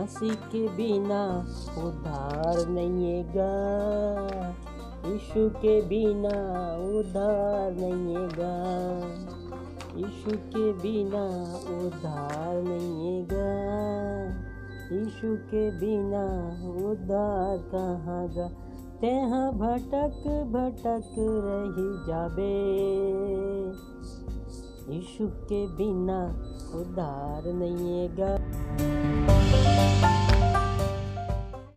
मसीह के बिना उधार नहीं गा यीशु के बिना उधार नहीं गा यीशु के बिना उधार नहीं गा यीशु के बिना उधार कहाँ गा। तेहा भटक भटक रही जाबे। यीशु के बिना उधार नहीं गा